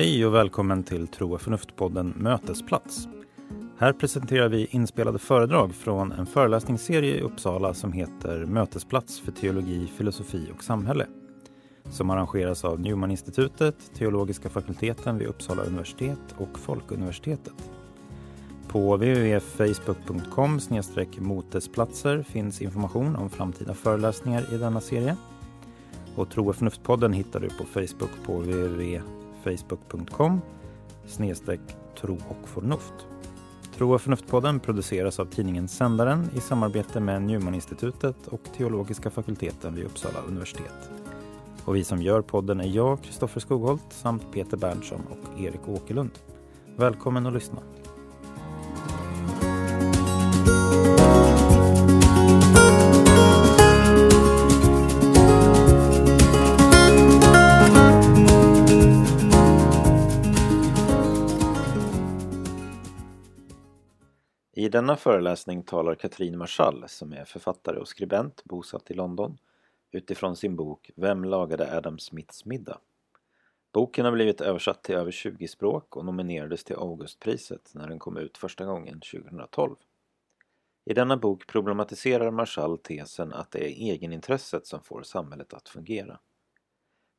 Hej och välkommen till Tro och förnuft-podden Mötesplats. Här presenterar vi inspelade föredrag från en föreläsningsserie i Uppsala som heter Mötesplats för teologi, filosofi och samhälle. Som arrangeras av Newman-institutet, Teologiska fakulteten vid Uppsala universitet och Folkuniversitetet. På www.facebook.com motesplatser finns information om framtida föreläsningar i denna serie. Och Tro och förnuft-podden hittar du på Facebook på www www.facebook.com tro och förnuft. Tro och förnuft-podden produceras av tidningen Sändaren i samarbete med Newman-institutet och Teologiska fakulteten vid Uppsala universitet. Och vi som gör podden är jag, Kristoffer Skogholt, samt Peter Berntsson och Erik Åkerlund. Välkommen att lyssna. Denna föreläsning talar Katrin Marschall som är författare och skribent bosatt i London utifrån sin bok Vem lagade Adam Smiths middag? Boken har blivit översatt till över 20 språk och nominerades till Augustpriset när den kom ut första gången 2012. I denna bok problematiserar Marshall tesen att det är egenintresset som får samhället att fungera.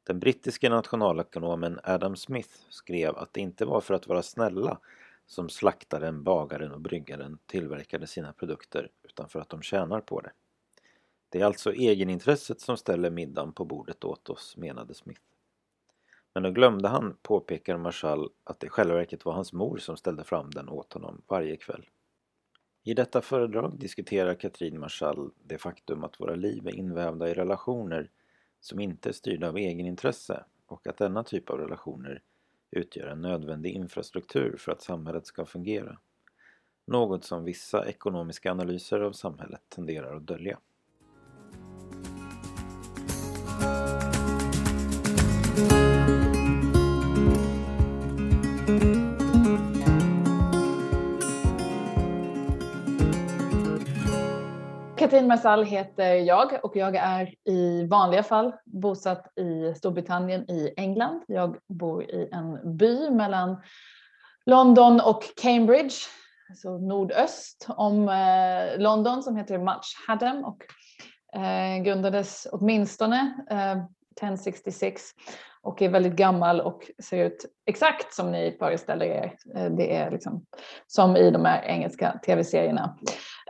Den brittiske nationalekonomen Adam Smith skrev att det inte var för att vara snälla som slaktaren, bagaren och bryggaren tillverkade sina produkter utan för att de tjänar på det. Det är alltså egenintresset som ställer middagen på bordet åt oss, menade Smith. Men då glömde han, påpekar Marshall, att det i själva verket var hans mor som ställde fram den åt honom varje kväll. I detta föredrag diskuterar Katrin Marshall det faktum att våra liv är invävda i relationer som inte är styrda av egenintresse och att denna typ av relationer utgör en nödvändig infrastruktur för att samhället ska fungera. Något som vissa ekonomiska analyser av samhället tenderar att dölja. Katrin Marsall heter jag och jag är i vanliga fall bosatt i Storbritannien i England. Jag bor i en by mellan London och Cambridge, alltså nordöst om eh, London som heter Much Haddam och eh, grundades åtminstone eh, 1066 och är väldigt gammal och ser ut exakt som ni föreställer er. Det är liksom som i de här engelska tv-serierna.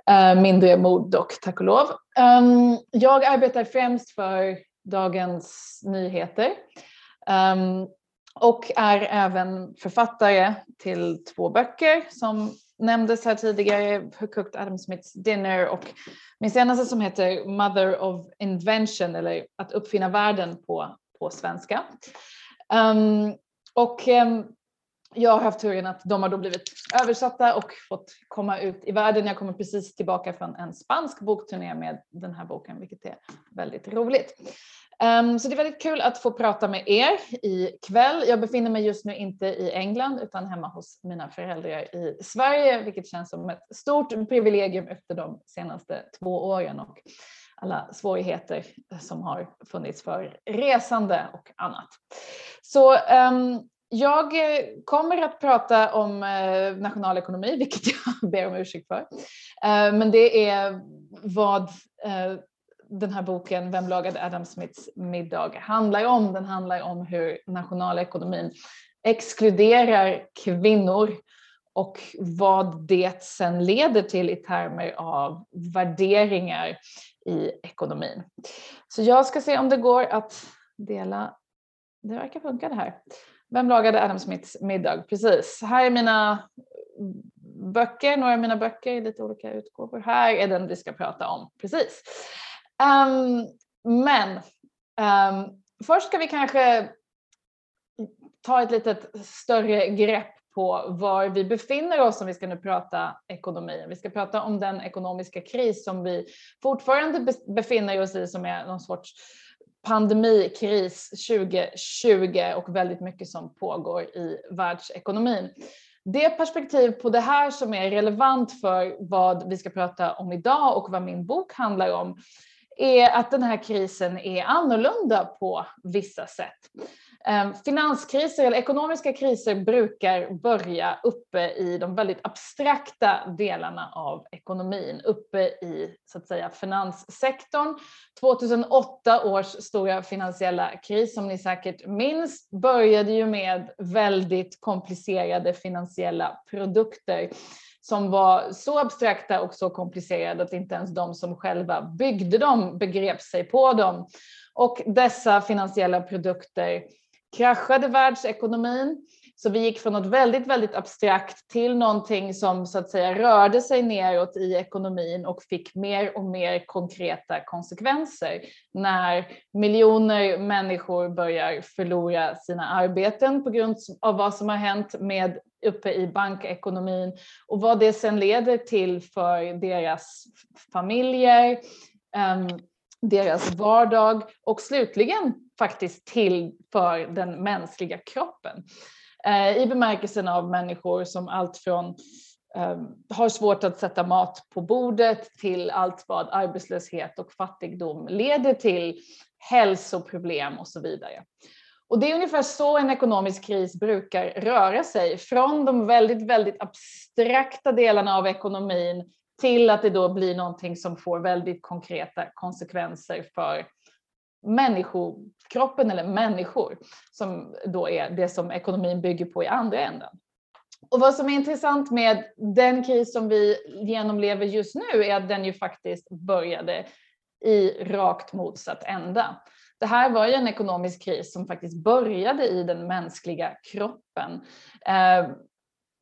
Eh, Mindre mord dock, tack och lov. Um, jag arbetar främst för Dagens Nyheter um, och är även författare till två böcker som nämndes här tidigare, Who Cooked Adam Smiths Dinner och min senaste som heter Mother of Invention eller Att uppfinna världen på, på svenska. Um, och um, jag har haft turen att de har då blivit översatta och fått komma ut i världen. Jag kommer precis tillbaka från en spansk bokturné med den här boken, vilket är väldigt roligt. Ehm, så det är väldigt kul att få prata med er ikväll. Jag befinner mig just nu inte i England utan hemma hos mina föräldrar i Sverige, vilket känns som ett stort privilegium efter de senaste två åren och alla svårigheter som har funnits för resande och annat. Så um, jag eh, kommer att prata om eh, nationalekonomi, vilket jag ber om ursäkt för. Eh, men det är vad den här boken Vem lagade Adam Smiths middag handlar om. Den handlar om hur nationalekonomin exkluderar kvinnor och vad det sen leder till i termer av värderingar i ekonomin. Så jag ska se om det går att dela. Det verkar funka det här. Vem lagade Adam Smiths middag? Precis. Här är mina böcker, några av mina böcker i lite olika utgåvor. Här är den vi ska prata om. Precis. Um, men um, först ska vi kanske ta ett litet större grepp på var vi befinner oss om vi ska nu prata ekonomi. Vi ska prata om den ekonomiska kris som vi fortfarande befinner oss i som är någon sorts pandemikris 2020 och väldigt mycket som pågår i världsekonomin. Det perspektiv på det här som är relevant för vad vi ska prata om idag och vad min bok handlar om är att den här krisen är annorlunda på vissa sätt. Ehm, finanskriser eller ekonomiska kriser brukar börja uppe i de väldigt abstrakta delarna av ekonomin, uppe i så att säga finanssektorn. 2008 års stora finansiella kris som ni säkert minns började ju med väldigt komplicerade finansiella produkter som var så abstrakta och så komplicerade att inte ens de som själva byggde dem begrep sig på dem. Och dessa finansiella produkter kraschade världsekonomin. Så vi gick från något väldigt, väldigt abstrakt till någonting som så att säga rörde sig neråt i ekonomin och fick mer och mer konkreta konsekvenser när miljoner människor börjar förlora sina arbeten på grund av vad som har hänt med uppe i bankekonomin och vad det sen leder till för deras familjer, ehm, deras vardag och slutligen faktiskt till för den mänskliga kroppen. Eh, I bemärkelsen av människor som allt från eh, har svårt att sätta mat på bordet till allt vad arbetslöshet och fattigdom leder till, hälsoproblem och så vidare. Och det är ungefär så en ekonomisk kris brukar röra sig, från de väldigt, väldigt abstrakta delarna av ekonomin till att det då blir någonting som får väldigt konkreta konsekvenser för människokroppen eller människor, som då är det som ekonomin bygger på i andra änden. Och vad som är intressant med den kris som vi genomlever just nu är att den ju faktiskt började i rakt motsatt ända. Det här var ju en ekonomisk kris som faktiskt började i den mänskliga kroppen. Eh,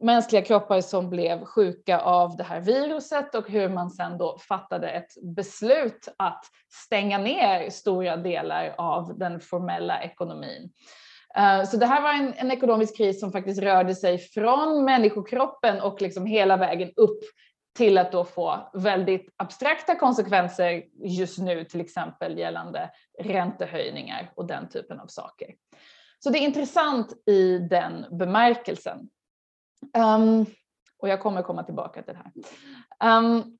Mänskliga kroppar som blev sjuka av det här viruset och hur man sen då fattade ett beslut att stänga ner stora delar av den formella ekonomin. Eh, så det här var en, en, ekonomisk kris som faktiskt rörde sig från människokroppen och liksom hela vägen upp till att då få väldigt abstrakta konsekvenser just nu, till exempel gällande räntehöjningar och den typen av saker. Så det är intressant i den bemärkelsen. Um, och jag kommer komma tillbaka till det här. Um,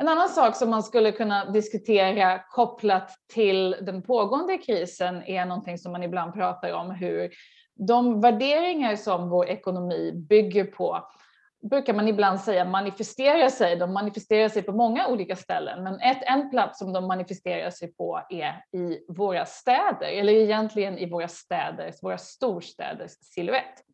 en annan sak som man skulle kunna diskutera kopplat till den pågående krisen är någonting som man ibland pratar om hur de värderingar som vår ekonomi bygger på brukar man ibland säga manifesterar sig. De manifesterar sig på många olika ställen, men ett, en plats som de manifesterar sig på är i våra städer, eller egentligen i våra städers, våra storstäders silhuett.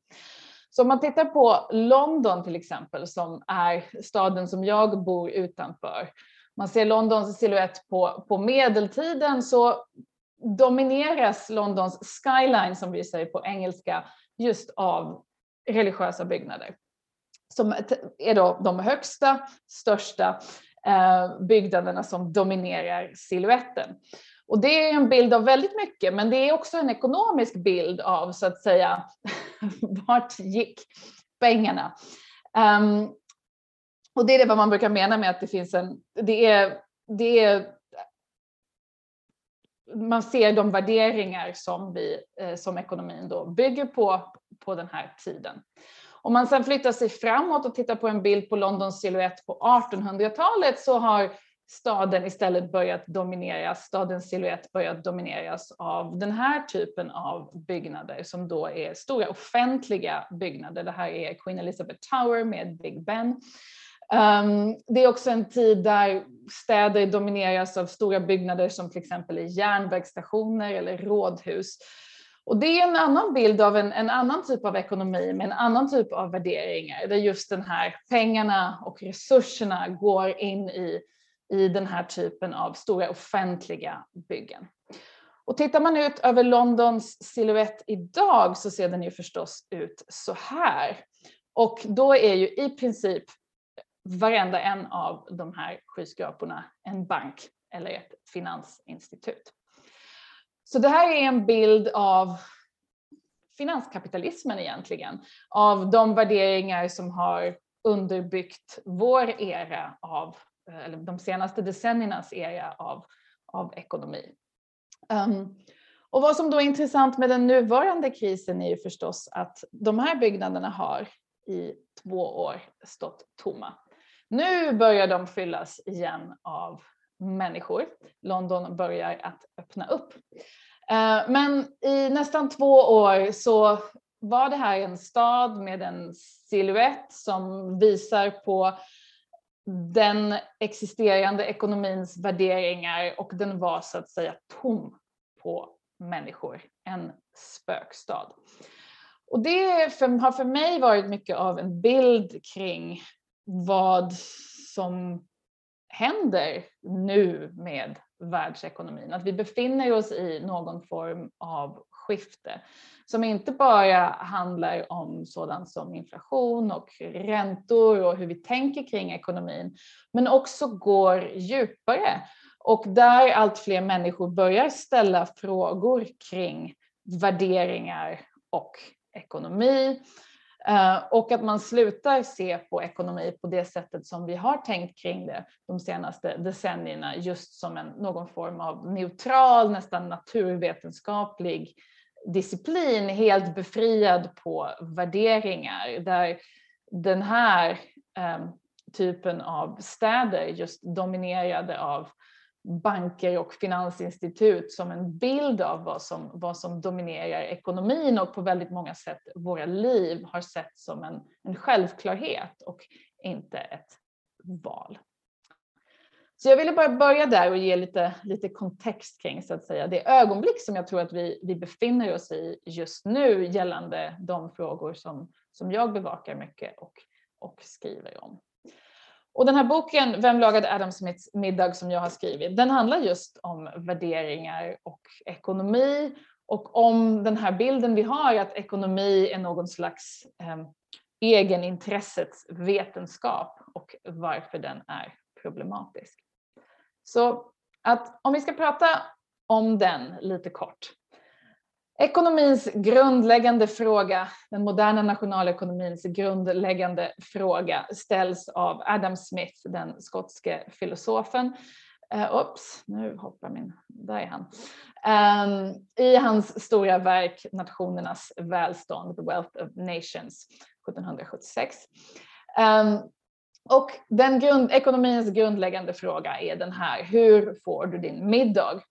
Så om man tittar på London till exempel, som är staden som jag bor utanför. Man ser Londons silhuett på, på medeltiden så domineras Londons skyline, som vi säger på engelska, just av religiösa byggnader. Som är då de högsta, största eh, byggnaderna som dominerar siluetten. Och det är en bild av väldigt mycket, men det är också en ekonomisk bild av så att säga vart gick pengarna? Um, och det är det vad man brukar mena med att det finns en, det är, det är man ser de värderingar som, vi, eh, som ekonomin då bygger på, på den här tiden. Om man sen flyttar sig framåt och tittar på en bild på Londons silhuett på 1800-talet så har staden istället börjat domineras, stadens siluett börjat domineras av den här typen av byggnader som då är stora offentliga byggnader. Det här är Queen Elizabeth Tower med Big Ben. Um, det är också en tid där städer domineras av stora byggnader som till exempel är järnvägsstationer eller rådhus. Och det är en annan bild av en, en, annan typ av ekonomi med en annan typ av värderingar där just den här pengarna och resurserna går in i i den här typen av stora offentliga byggen. Och tittar man ut över Londons silhuett idag så ser den ju förstås ut så här. Och då är ju i princip varenda en av de här skyskraporna en bank eller ett finansinstitut. Så det här är en bild av finanskapitalismen egentligen, av de värderingar som har underbyggt vår era av eh, eller de senaste decenniernas era av, av ekonomi. Um, och vad som då är intressant med den nuvarande krisen är ju förstås att de här byggnaderna har i två år stått tomma. Nu börjar de fyllas igen av människor. London börjar att öppna upp. Eh, men i nästan två år så var det här en stad med en siluett som visar på den existerande ekonomins värderingar och den var så att säga tom på människor, en spökstad. Och det för, har för mig varit mycket av en bild kring vad som händer nu med världsekonomin. Att vi befinner oss i någon form av skifte som inte bara handlar om sådant som inflation och räntor och hur vi tänker kring ekonomin, men också går djupare och där allt fler människor börjar ställa frågor kring värderingar och ekonomi Eh, och att man slutar se på ekonomi på det sättet som vi har tänkt kring det de senaste decennierna, just som en, någon form av neutral, nästan naturvetenskaplig disciplin, helt befriad på värderingar, där den här eh, typen av städer just dominerade av banker och finansinstitut som en bild av vad som, vad som dominerar ekonomin och på väldigt många sätt våra liv har sett som en, en självklarhet och inte ett val. Så jag ville bara börja där och ge lite, lite kontext kring så att säga det ögonblick som jag tror att vi, vi befinner oss i just nu gällande de frågor som, som jag bevakar mycket och, och skriver om. Och den här boken, Vem lagade Adam Smiths middag som jag har skrivit, den handlar just om värderingar och ekonomi och om den här bilden vi har att ekonomi är någon slags eh, egenintressets vetenskap och varför den är problematisk. Så att om vi ska prata om den lite kort Ekonomins grundläggande fråga, den moderna nationalekonomins grundläggande fråga ställs av Adam Smith, den skotske filosofen. Uh, oops, nu hoppar min, där är han. Um, I hans stora verk Nationernas välstånd, The Wealth of Nations, 1776. Um, ehm, och den grund, ekonomins grundläggande fråga är den här, hur får du din middag?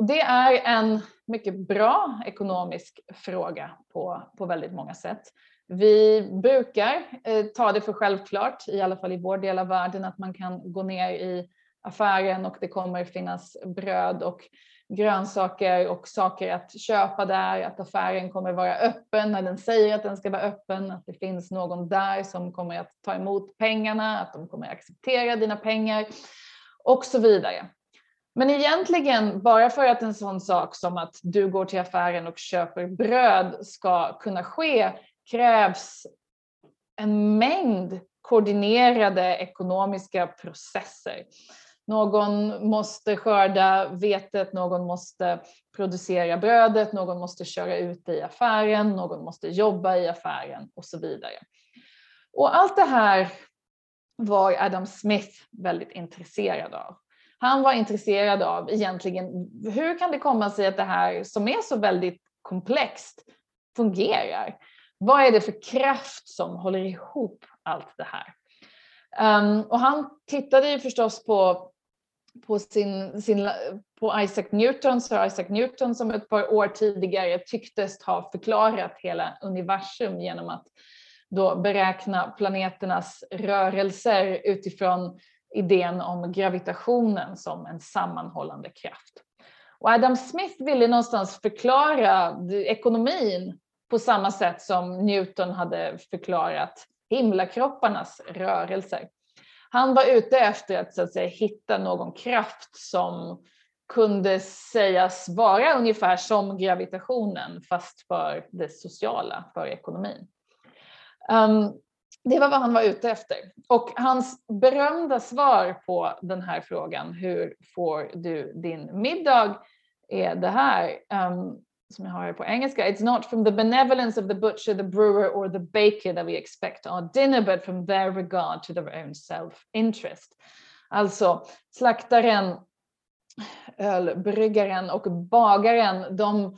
Och det är en mycket bra ekonomisk fråga på, på väldigt många sätt. Vi brukar eh, ta det för självklart, i alla fall i vår del av världen, att man kan gå ner i affären och det kommer finnas bröd och grönsaker och saker att köpa där, att affären kommer vara öppen när den säger att den ska vara öppen, att det finns någon där som kommer att ta emot pengarna, att de kommer att acceptera dina pengar och så vidare. Men egentligen, bara för att en sån sak som att du går till affären och köper bröd ska kunna ske, krävs en mängd koordinerade ekonomiska processer. Någon måste skörda vetet, någon måste producera brödet, någon måste köra ut det i affären, någon måste jobba i affären och så vidare. Och allt det här var Adam Smith väldigt intresserad av. Han var intresserad av egentligen hur kan det komma sig att det här som är så väldigt komplext fungerar? Vad är det för kraft som håller ihop allt det här? Um, och han tittade ju förstås på, på, sin, sin, på Isaac Newton, Sir Isaac Newton som ett par år tidigare tycktes ha förklarat hela universum genom att då beräkna planeternas rörelser utifrån idén om gravitationen som en sammanhållande kraft. Och Adam Smith ville någonstans förklara ekonomin på samma sätt som Newton hade förklarat himlakropparnas rörelser. Han var ute efter att, så att säga, hitta någon kraft som kunde sägas vara ungefär som gravitationen fast för det sociala, för ekonomin. Um, det var vad han var ute efter. Och hans berömda svar på den här frågan, hur får du din middag, är det här. Um, som jag har här på engelska. It's not from the benevolence of the butcher, the brewer or the baker that we expect our dinner, but from their regard to their own self-interest. Alltså slaktaren, ölbryggaren och bagaren, de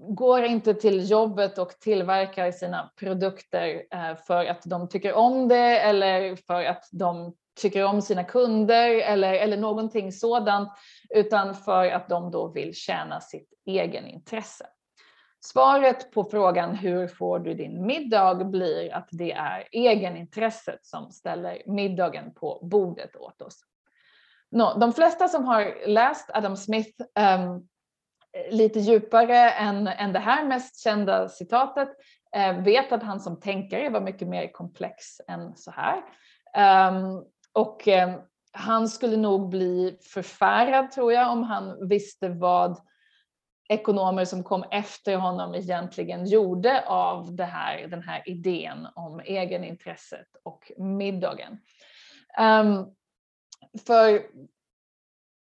går inte till jobbet och tillverkar sina produkter eh, för att de tycker om det eller för att de tycker om sina kunder eller, eller någonting sådant, utan för att de då vill tjäna sitt egen intresse. Svaret på frågan hur får du din middag blir att det är egenintresset som ställer middagen på bordet åt oss. No, de flesta som har läst Adam Smith um, lite djupare än, än det här mest kända citatet eh, vet att han som tänkare var mycket mer komplex än så här. Um, och ehm, han skulle nog bli förfärad tror jag om han visste vad ekonomer som kom efter honom egentligen gjorde av det här, den här idén om egenintresset och middagen. Um, för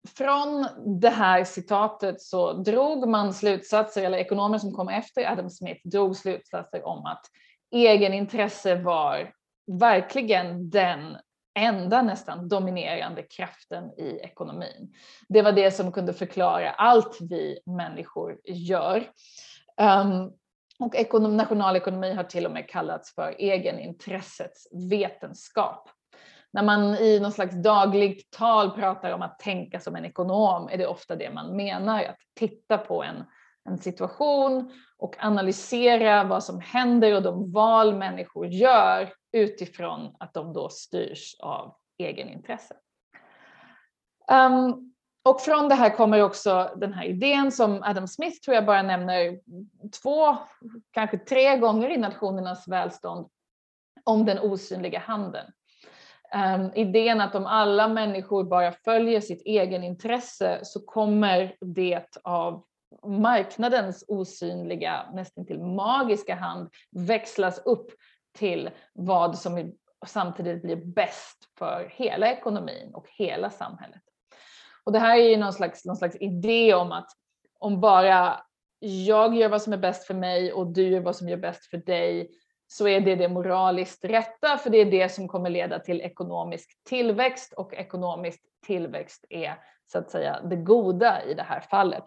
från det här citatet så drog man slutsatser, eller ekonomer som kom efter Adam Smith drog slutsatser om att egenintresse var verkligen den enda nästan dominerande kraften i ekonomin. Det var det som kunde förklara allt vi människor gör. Um, och ekonom, nationalekonomi har till och med kallats för egenintressets vetenskap. När man i något slags dagligt tal pratar om att tänka som en ekonom är det ofta det man menar, att titta på en, en situation och analysera vad som händer och de val människor gör utifrån att de då styrs av egenintresse. Um, ehm, och från det här kommer också den här idén som Adam Smith tror jag bara nämner två, kanske tre gånger i Nationernas välstånd om den osynliga handeln. Um, idén att om alla människor bara följer sitt egenintresse så kommer det av marknadens osynliga, nästan till magiska hand växlas upp till vad som samtidigt blir bäst för hela ekonomin och hela samhället. Och det här är ju någon slags, någon slags idé om att om bara jag gör vad som är bäst för mig och du gör vad som är bäst för dig så är det det moraliskt rätta för det är det som kommer leda till ekonomisk tillväxt och ekonomisk tillväxt är så att säga det goda i det här fallet.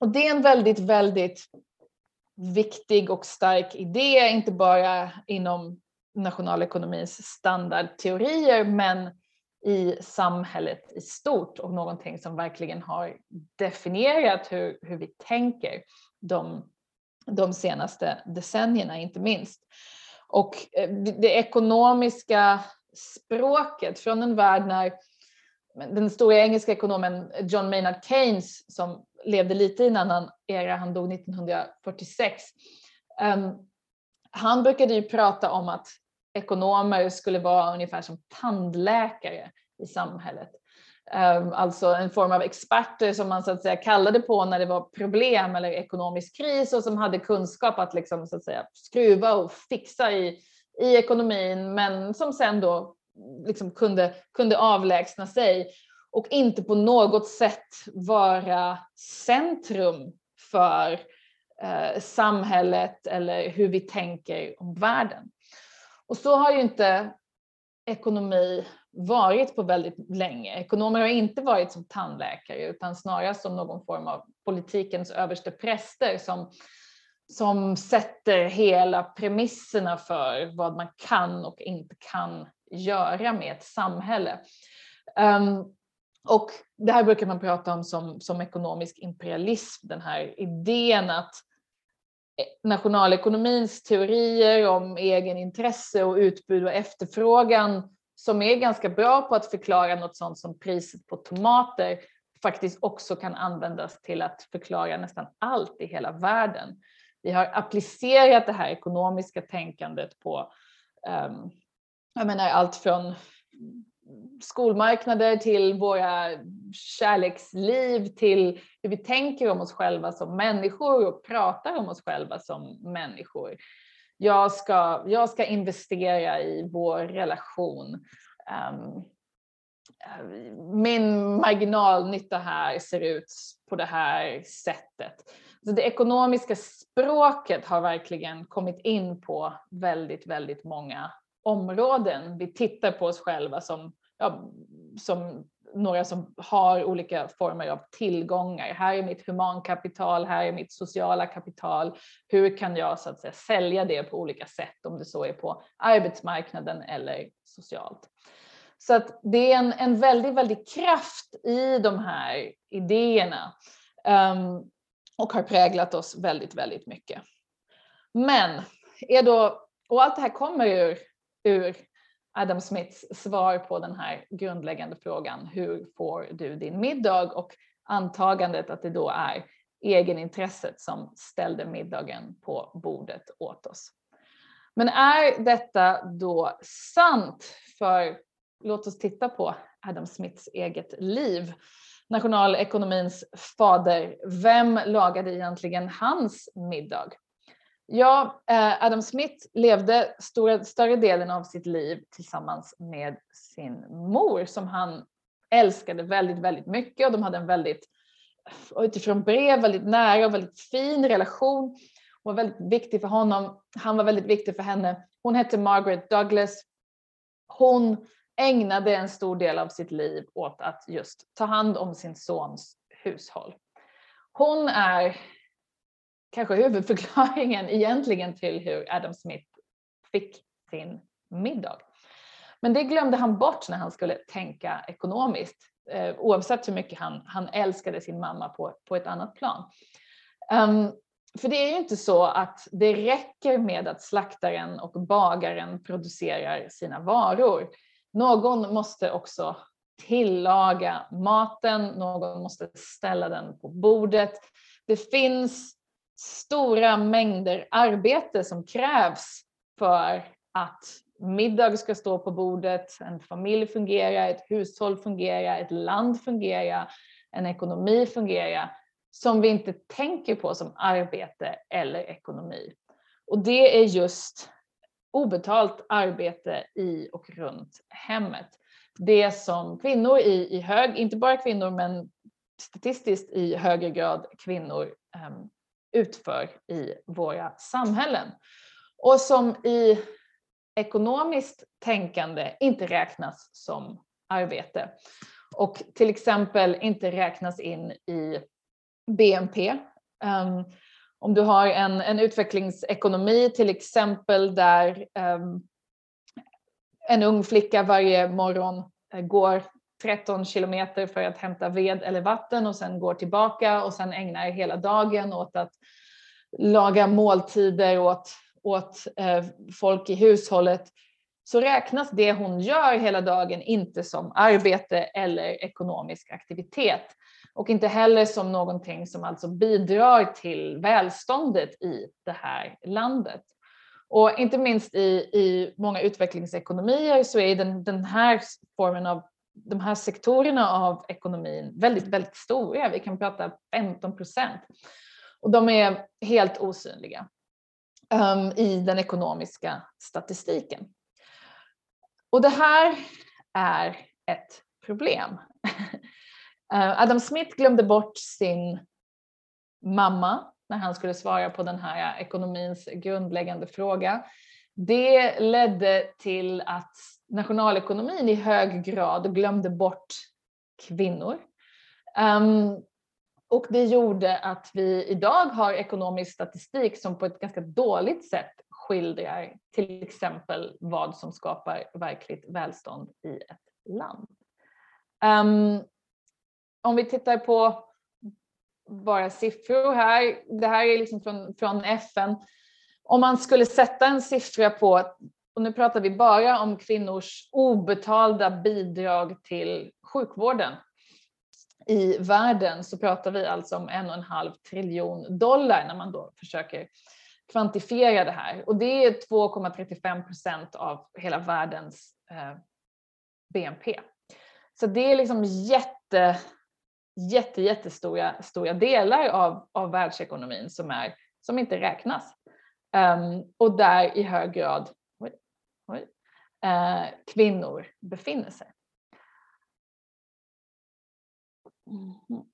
Och det är en väldigt, väldigt viktig och stark idé, inte bara inom nationalekonomins standardteorier, men i samhället i stort och någonting som verkligen har definierat hur, hur vi tänker de, de senaste decennierna, inte minst. Och eh, det ekonomiska språket från en värld när den stora engelska ekonomen John Maynard Keynes som levde lite i en annan era, han dog 1946. Um, ehm, han brukade ju prata om att ekonomer skulle vara ungefär som tandläkare i samhället. Ehm, alltså en form av experter som man så att säga kallade på när det var problem eller ekonomisk kris och som hade kunskap att liksom så att säga skruva och fixa i, i ekonomin men som sen då liksom kunde, kunde avlägsna sig och inte på något sätt vara centrum för eh, samhället eller hur vi tänker om världen. Och så har ju inte ekonomi varit på väldigt länge. Ekonomer har inte varit som tandläkare utan snarare som någon form av politikens överste präster som, som sätter hela premisserna för vad man kan och inte kan göra med ett samhälle. Um, och det här brukar man prata om som, som ekonomisk imperialism, den här idén att eh, nationalekonomins teorier om egenintresse och utbud och efterfrågan som är ganska bra på att förklara något sånt som priset på tomater faktiskt också kan användas till att förklara nästan allt i hela världen. Vi har applicerat det här ekonomiska tänkandet på um, jag menar allt från skolmarknader till våra kärleksliv till hur vi tänker om oss själva som människor och pratar om oss själva som människor. Jag ska, jag ska investera i vår relation. Um, min marginalnytta här ser ut på det här sättet. Så det ekonomiska språket har verkligen kommit in på väldigt, väldigt många områden. Vi tittar på oss själva som, ja, som några som har olika former av tillgångar. Här är mitt humankapital, här är mitt sociala kapital. Hur kan jag så att säga sälja det på olika sätt om det så är på arbetsmarknaden eller socialt. Så att det är en, en väldigt, väldigt kraft i de här idéerna um, och har präglat oss väldigt, väldigt mycket. Men är då, och allt det här kommer ur, ur Adam Smiths svar på den här grundläggande frågan, hur får du din middag? Och antagandet att det då är egenintresset som ställde middagen på bordet åt oss. Men är detta då sant? För låt oss titta på Adam Smiths eget liv. Nationalekonomins fader, vem lagade egentligen hans middag? Ja, eh, Adam Smith levde stora, större delen av sitt liv tillsammans med sin mor som han älskade väldigt, väldigt mycket och de hade en väldigt, utifrån brev, väldigt nära och väldigt fin relation. Hon var väldigt viktig för honom. Han var väldigt viktig för henne. Hon hette Margaret Douglas. Hon ägnade en stor del av sitt liv åt att just ta hand om sin sons hushåll. Hon är kanske huvudförklaringen egentligen till hur Adam Smith fick sin middag. Men det glömde han bort när han skulle tänka ekonomiskt, eh, oavsett hur mycket han, han älskade sin mamma på, på ett annat plan. Um, för det är ju inte så att det räcker med att slaktaren och bagaren producerar sina varor. Någon måste också tillaga maten, någon måste ställa den på bordet. Det finns stora mängder arbete som krävs för att middag ska stå på bordet, en familj fungerar, ett hushåll fungerar, ett land fungerar, en ekonomi fungerar som vi inte tänker på som arbete eller ekonomi. Och det är just obetalt arbete i och runt hemmet. Det som kvinnor i, i hög, inte bara kvinnor men statistiskt i högre grad kvinnor um, utför i våra samhällen och som i ekonomiskt tänkande inte räknas som arbete och till exempel inte räknas in i BNP. Um, ehm, om du har en, en utvecklingsekonomi till exempel där um, en ung flicka varje morgon eh, går 13 kilometer för att hämta ved eller vatten och sen går tillbaka och sen ägnar hela dagen åt att laga måltider åt, åt eh, folk i hushållet så räknas det hon gör hela dagen inte som arbete eller ekonomisk aktivitet och inte heller som någonting som alltså bidrar till välståndet i det här landet. Och inte minst i, i många utvecklingsekonomier så är den, den här formen av de här sektorerna av ekonomin väldigt, väldigt stora. Vi kan prata 15 procent. Och de är helt osynliga um, i den ekonomiska statistiken. Och det här är ett problem. Uh, Adam Smith glömde bort sin mamma när han skulle svara på den här ekonomins grundläggande fråga. Det ledde till att nationalekonomin i hög grad glömde bort kvinnor. Um, och det gjorde att vi idag har ekonomisk statistik som på ett ganska dåligt sätt skildrar till exempel vad som skapar verkligt välstånd i ett land. Um, om vi tittar på bara siffror här, det här är liksom från, från FN. Om man skulle sätta en siffra på och nu pratar vi bara om kvinnors obetalda bidrag till sjukvården. I världen så pratar vi alltså om en och en halv triljon dollar när man då försöker kvantifiera det här. Och det är 2,35 procent av hela världens eh, BNP. Så det är liksom jätte, jätte, jättestora stora delar av, av världsekonomin som, är, som inte räknas. Um, och där i hög grad kvinnor befinner sig. Mm.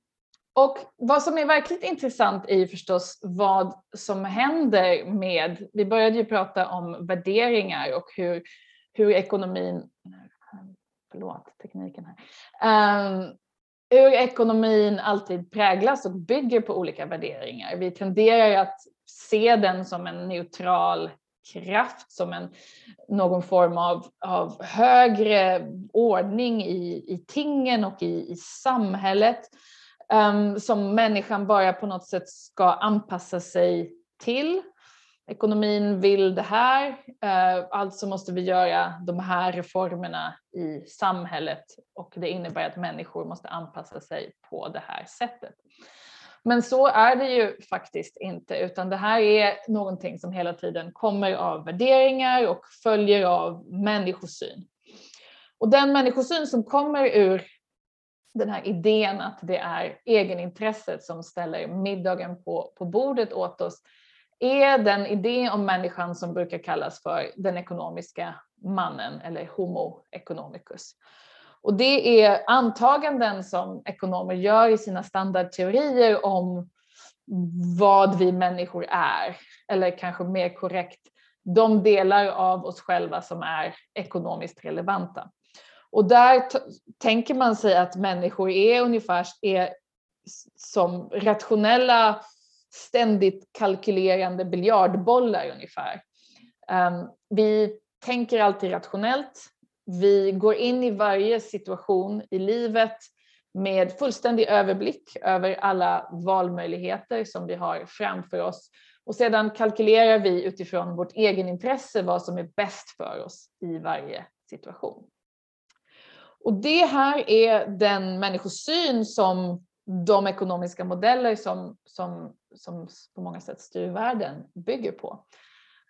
Och vad som är verkligt intressant är ju förstås vad som händer med, vi började ju prata om värderingar och hur, hur ekonomin förlåt tekniken här, um, hur ekonomin alltid präglas och bygger på olika värderingar. Vi tenderar att se den som en neutral kraft, som en, någon form av, av högre ordning i, i tingen och i, i samhället um, som människan bara på något sätt ska anpassa sig till. Ekonomin vill det här, uh, alltså måste vi göra de här reformerna i samhället och det innebär att människor måste anpassa sig på det här sättet. Men så är det ju faktiskt inte, utan det här är någonting som hela tiden kommer av värderingar och följer av människosyn. Och den människosyn som kommer ur den här idén att det är egenintresset som ställer middagen på, på bordet åt oss är den idé om människan som brukar kallas för den ekonomiska mannen eller homo economicus. Och det är antaganden som ekonomer gör i sina standardteorier om vad vi människor är, eller kanske mer korrekt, de delar av oss själva som är ekonomiskt relevanta. Och där tänker man sig att människor är ungefär är som rationella, ständigt kalkylerande biljardbollar ungefär. Um, vi tänker alltid rationellt. Vi går in i varje situation i livet med fullständig överblick över alla valmöjligheter som vi har framför oss. Och sedan kalkylerar vi utifrån vårt egenintresse vad som är bäst för oss i varje situation. Och det här är den människosyn som de ekonomiska modeller som, som, som på många sätt styr världen bygger på.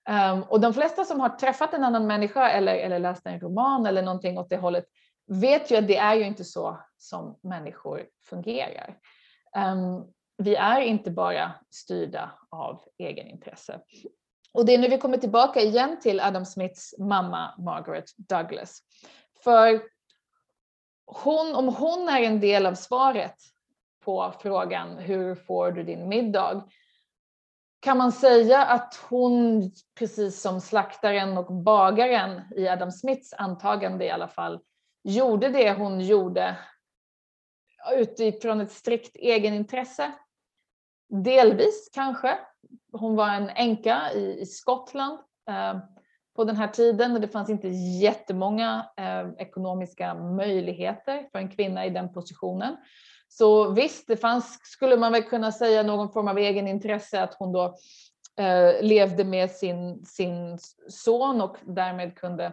Um, och de flesta som har träffat en annan människa eller, eller läst en roman eller någonting åt det hållet vet ju att det är ju inte så som människor fungerar. Um, vi är inte bara styrda av egenintresse. Och det är nu vi kommer tillbaka igen till Adam Smiths mamma Margaret Douglas. För hon, om hon är en del av svaret på frågan hur får du din middag? Kan man säga att hon, precis som slaktaren och bagaren i Adam Smiths antagande i alla fall, gjorde det hon gjorde utifrån ett strikt egenintresse? Delvis kanske. Hon var en änka i, i Skottland. Eh, på den här tiden och det fanns inte jättemånga eh, ekonomiska möjligheter för en kvinna i den positionen. Så visst, det fanns, skulle man väl kunna säga, någon form av egenintresse att hon då eh, levde med sin, sin son och därmed kunde,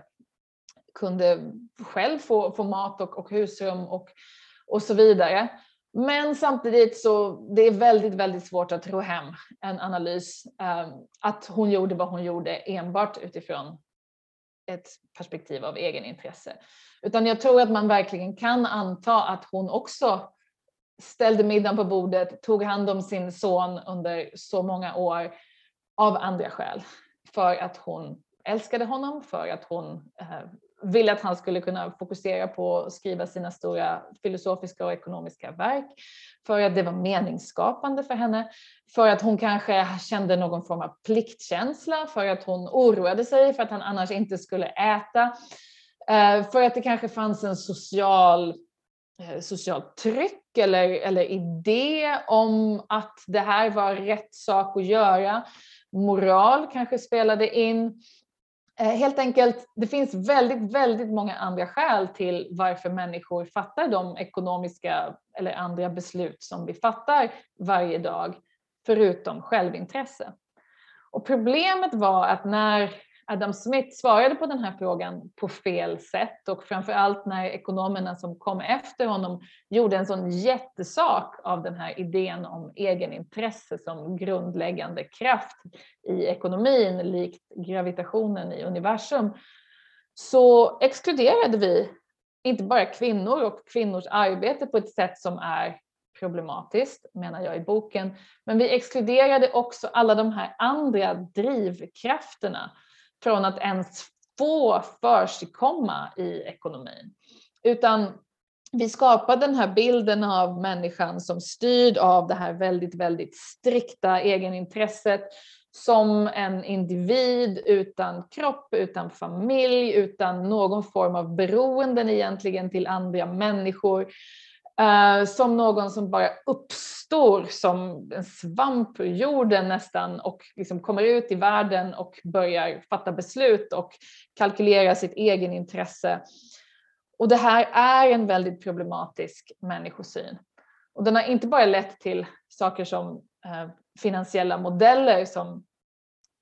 kunde själv få, få mat och, och husrum och, och så vidare. Men samtidigt så det är väldigt, väldigt svårt att ro hem en analys eh, att hon gjorde vad hon gjorde enbart utifrån ett perspektiv av egenintresse. Utan jag tror att man verkligen kan anta att hon också ställde middagen på bordet, tog hand om sin son under så många år av andra skäl. För att hon älskade honom, för att hon eh, ville att han skulle kunna fokusera på att skriva sina stora filosofiska och ekonomiska verk, för att det var meningsskapande för henne, för att hon kanske kände någon form av pliktkänsla, för att hon oroade sig för att han annars inte skulle äta, eh, för att det kanske fanns en social eh, socialt tryck eller, eller idé om att det här var rätt sak att göra. Moral kanske spelade in. Eh, helt enkelt, det finns väldigt, väldigt många andra skäl till varför människor fattar de ekonomiska eller andra beslut som vi fattar varje dag, förutom självintresse. Och problemet var att när Adam Smith svarade på den här frågan på fel sätt och framför allt när ekonomerna som kom efter honom gjorde en sån jättesak av den här idén om egenintresse som grundläggande kraft i ekonomin likt gravitationen i universum så exkluderade vi inte bara kvinnor och kvinnors arbete på ett sätt som är problematiskt, menar jag i boken, men vi exkluderade också alla de här andra drivkrafterna från att ens få försigkomma i ekonomin. Utan vi skapar den här bilden av människan som styrd av det här väldigt, väldigt strikta egenintresset som en individ utan kropp, utan familj, utan någon form av beroenden egentligen till andra människor. Uh, som någon som bara uppstår som en svamp ur jorden nästan och liksom kommer ut i världen och börjar fatta beslut och kalkylera sitt egen intresse. Och det här är en väldigt problematisk människosyn. Och den har inte bara lett till saker som uh, finansiella modeller som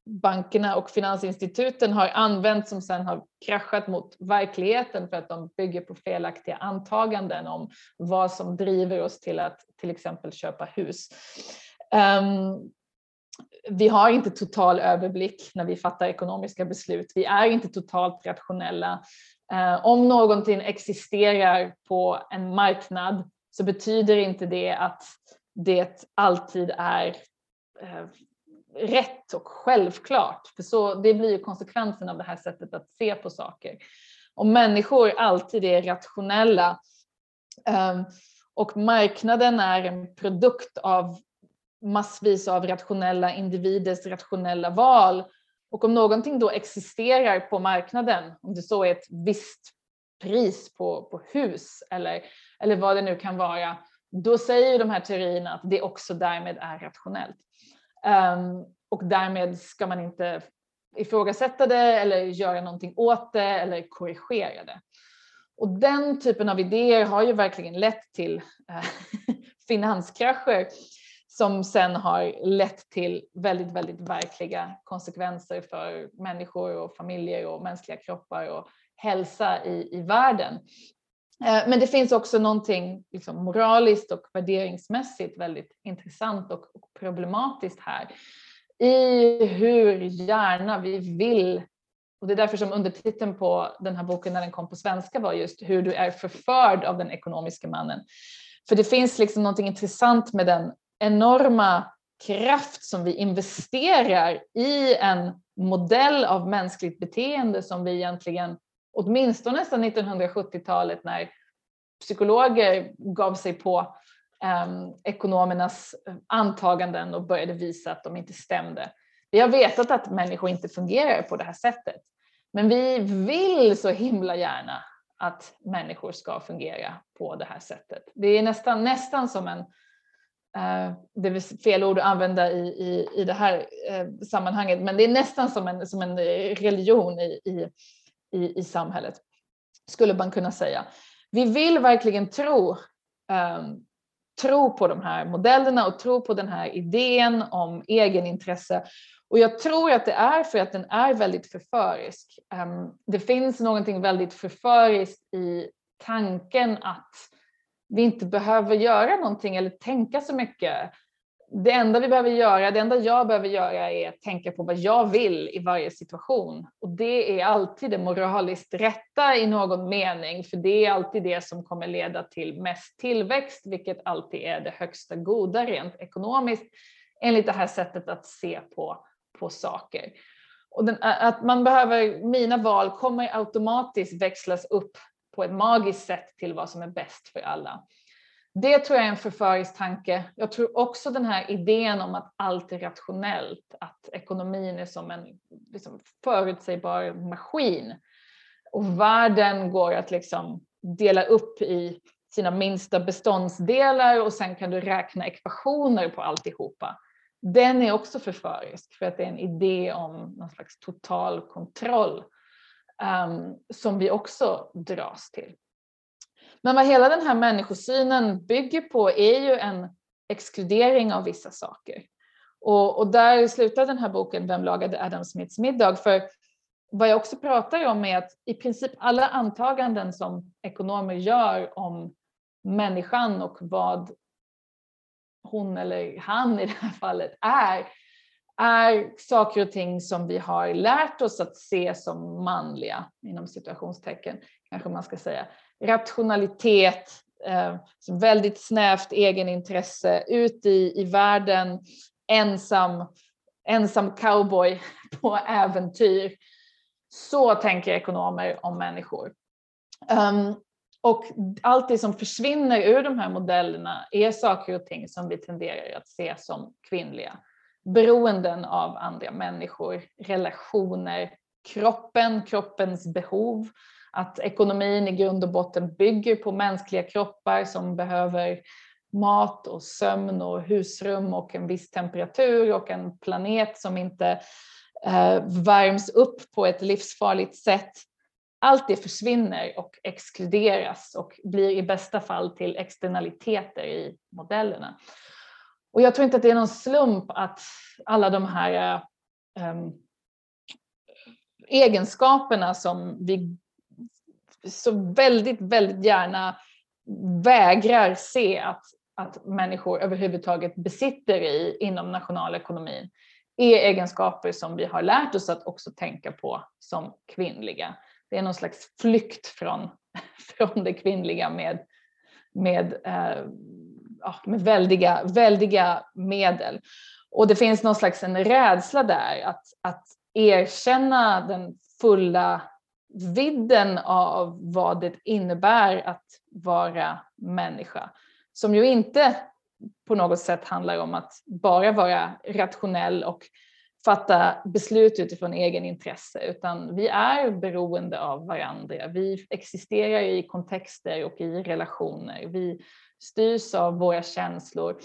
bankerna och finansinstituten har använt som sen har kraschat mot verkligheten för att de bygger på felaktiga antaganden om vad som driver oss till att till exempel köpa hus. Um, vi har inte total överblick när vi fattar ekonomiska beslut. Vi är inte totalt rationella. Uh, om någonting existerar på en marknad så betyder inte det att det alltid är uh, rätt och självklart. För så, det blir ju konsekvensen av det här sättet att se på saker. Om människor alltid är rationella ehm, och marknaden är en produkt av massvis av rationella individers rationella val och om någonting då existerar på marknaden, om det så är ett visst pris på, på hus eller, eller vad det nu kan vara, då säger de här teorierna att det också därmed är rationellt. Um, och därmed ska man inte ifrågasätta det eller göra någonting åt det eller korrigera det. Och den typen av idéer har ju verkligen lett till eh, finanskrascher som sen har lett till väldigt, väldigt verkliga konsekvenser för människor och familjer och mänskliga kroppar och hälsa i, i världen. Eh, men det finns också någonting liksom moraliskt och värderingsmässigt väldigt intressant och, problematiskt här i hur gärna vi vill och det är därför som undertiteln på den här boken när den kom på svenska var just hur du är förförd av den ekonomiska mannen. För det finns liksom någonting intressant med den enorma kraft som vi investerar i en modell av mänskligt beteende som vi egentligen åtminstone sedan 1970-talet när psykologer gav sig på um, ekonomernas eh, antaganden och började visa att de inte stämde. Vi har vetat att människor inte fungerar på det här sättet. Men vi vill så himla gärna att människor ska fungera på det här sättet. Det är nästan, nästan som en, uh, det är fel ord att använda i, i, i det här uh, sammanhanget, men det är nästan som en, som en religion i, i, i, i samhället, skulle man kunna säga. Vi vill verkligen tro, um, tro på de här modellerna och tro på den här idén om egenintresse. Och jag tror att det är för att den är väldigt förförisk. Um, det finns någonting väldigt förföriskt i tanken att vi inte behöver göra någonting eller tänka så mycket det enda vi behöver göra, det enda jag behöver göra är att tänka på vad jag vill i varje situation. Och det är alltid det moraliskt rätta i någon mening, för det är alltid det som kommer leda till mest tillväxt, vilket alltid är det högsta goda rent ekonomiskt, enligt det här sättet att se på, på saker. Och den, att man behöver, mina val kommer automatiskt växlas upp på ett magiskt sätt till vad som är bäst för alla. Det tror jag är en förförisk tanke. Jag tror också den här idén om att allt är rationellt, att ekonomin är som en liksom, förutsägbar maskin och världen går att liksom dela upp i sina minsta beståndsdelar och sen kan du räkna ekvationer på alltihopa. Den är också förförisk för att det är en idé om någon slags total kontroll um, som vi också dras till. Men vad hela den här människosynen bygger på är ju en exkludering av vissa saker. Och, och där slutar den här boken Vem lagade Adam Smiths middag? För vad jag också pratar om är att i princip alla antaganden som ekonomer gör om människan och vad hon eller han i det här fallet är, är saker och ting som vi har lärt oss att se som manliga, inom situationstecken kanske man ska säga rationalitet, eh, väldigt snävt egenintresse, ut i, i världen, ensam, ensam cowboy på äventyr. Så tänker ekonomer om människor. Um, och allt det som försvinner ur de här modellerna är saker och ting som vi tenderar att se som kvinnliga. beroenden av andra människor, relationer, kroppen, kroppens behov, att ekonomin i grund och botten bygger på mänskliga kroppar som behöver mat och sömn och husrum och en viss temperatur och en planet som inte eh, värms upp på ett livsfarligt sätt. Allt det försvinner och exkluderas och blir i bästa fall till externaliteter i modellerna. Och jag tror inte att det är någon slump att alla de här eh, ehm, egenskaperna som vi så väldigt, väldigt gärna vägrar se att, att människor överhuvudtaget besitter i inom nationalekonomin är egenskaper som vi har lärt oss att också tänka på som kvinnliga. Det är någon slags flykt från, från det kvinnliga med, med, eh, med väldiga, väldiga medel. Och det finns någon slags en rädsla där att, att erkänna den fulla vidden av vad det innebär att vara människa. Som ju inte på något sätt handlar om att bara vara rationell och fatta beslut utifrån egen intresse, utan vi är beroende av varandra. Vi existerar i kontexter och i relationer. Vi styrs av våra känslor.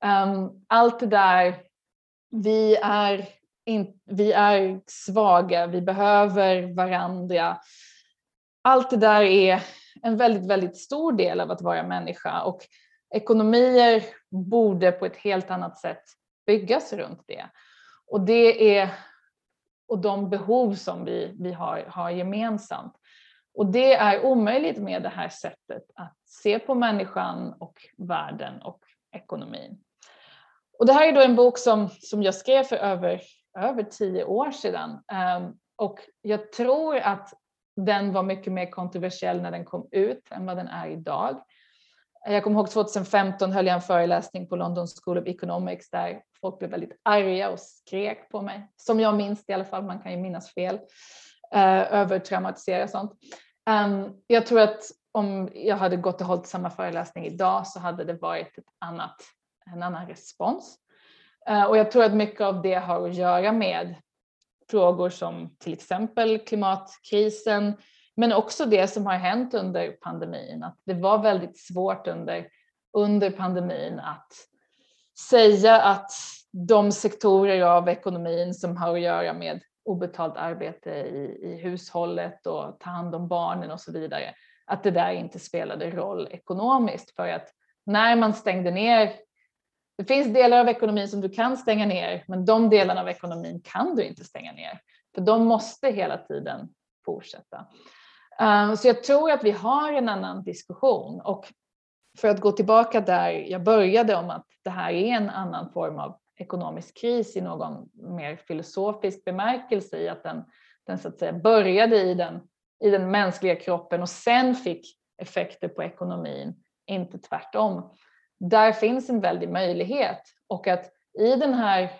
Ehm, allt det där, vi är, in, vi är svaga, vi behöver varandra. Allt det där är en väldigt, väldigt stor del av att vara människa och ekonomier borde på ett helt annat sätt byggas runt det. Och det är och de behov som vi, vi har, har gemensamt. Och det är omöjligt med det här sättet att se på människan och världen och ekonomin. Och det här är då en bok som, som jag skrev för över, över tio år sedan. Ehm, och jag tror att den var mycket mer kontroversiell när den kom ut än vad den är idag. Jag kommer ihåg 2015 höll jag en föreläsning på London School of Economics där folk blev väldigt arga och skrek på mig. Som jag minns i alla fall, man kan ju minnas fel. Eh, övertraumatisera sånt. Um, jag tror att om jag hade gått och hållit samma föreläsning idag så hade det varit ett annat, en annan respons. Eh, och jag tror att mycket av det har att göra med frågor som till exempel klimatkrisen, men också det som har hänt under pandemin, att det var väldigt svårt under, under pandemin att säga att de sektorer av ekonomin som har att göra med obetalt arbete i, i hushållet och ta hand om barnen och så vidare, att det där inte spelade roll ekonomiskt. För att när man stängde ner det finns delar av ekonomin som du kan stänga ner, men de delarna av ekonomin kan du inte stänga ner, för de måste hela tiden fortsätta. Eh, så jag tror att vi har en annan diskussion och för att gå tillbaka där jag började om att det här är en annan form av ekonomisk kris i någon mer filosofisk bemärkelse i att den, den så att säga började i den, i den mänskliga kroppen och sen fick effekter på ekonomin, inte tvärtom. Där finns en väldig möjlighet. Och att i den här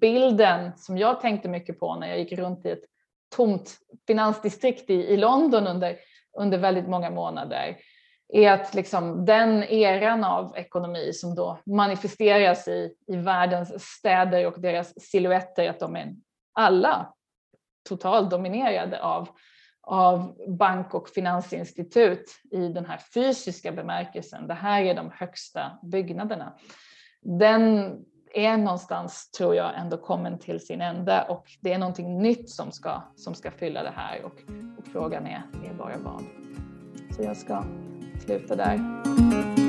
bilden som jag tänkte mycket på när jag gick runt i ett tomt finansdistrikt i, i London under, under väldigt många månader är att liksom den eran av ekonomi som då manifesteras i, i världens städer och deras silhuetter, att de är alla totalt dominerade av, av bank och finansinstitut i den här fysiska bemärkelsen. Det här är de högsta byggnaderna. Den är någonstans, tror jag, ändå kommen till sin ände och det är någonting nytt som ska, som ska fylla det här och, och frågan är, är bara vad. Så jag ska sluta där.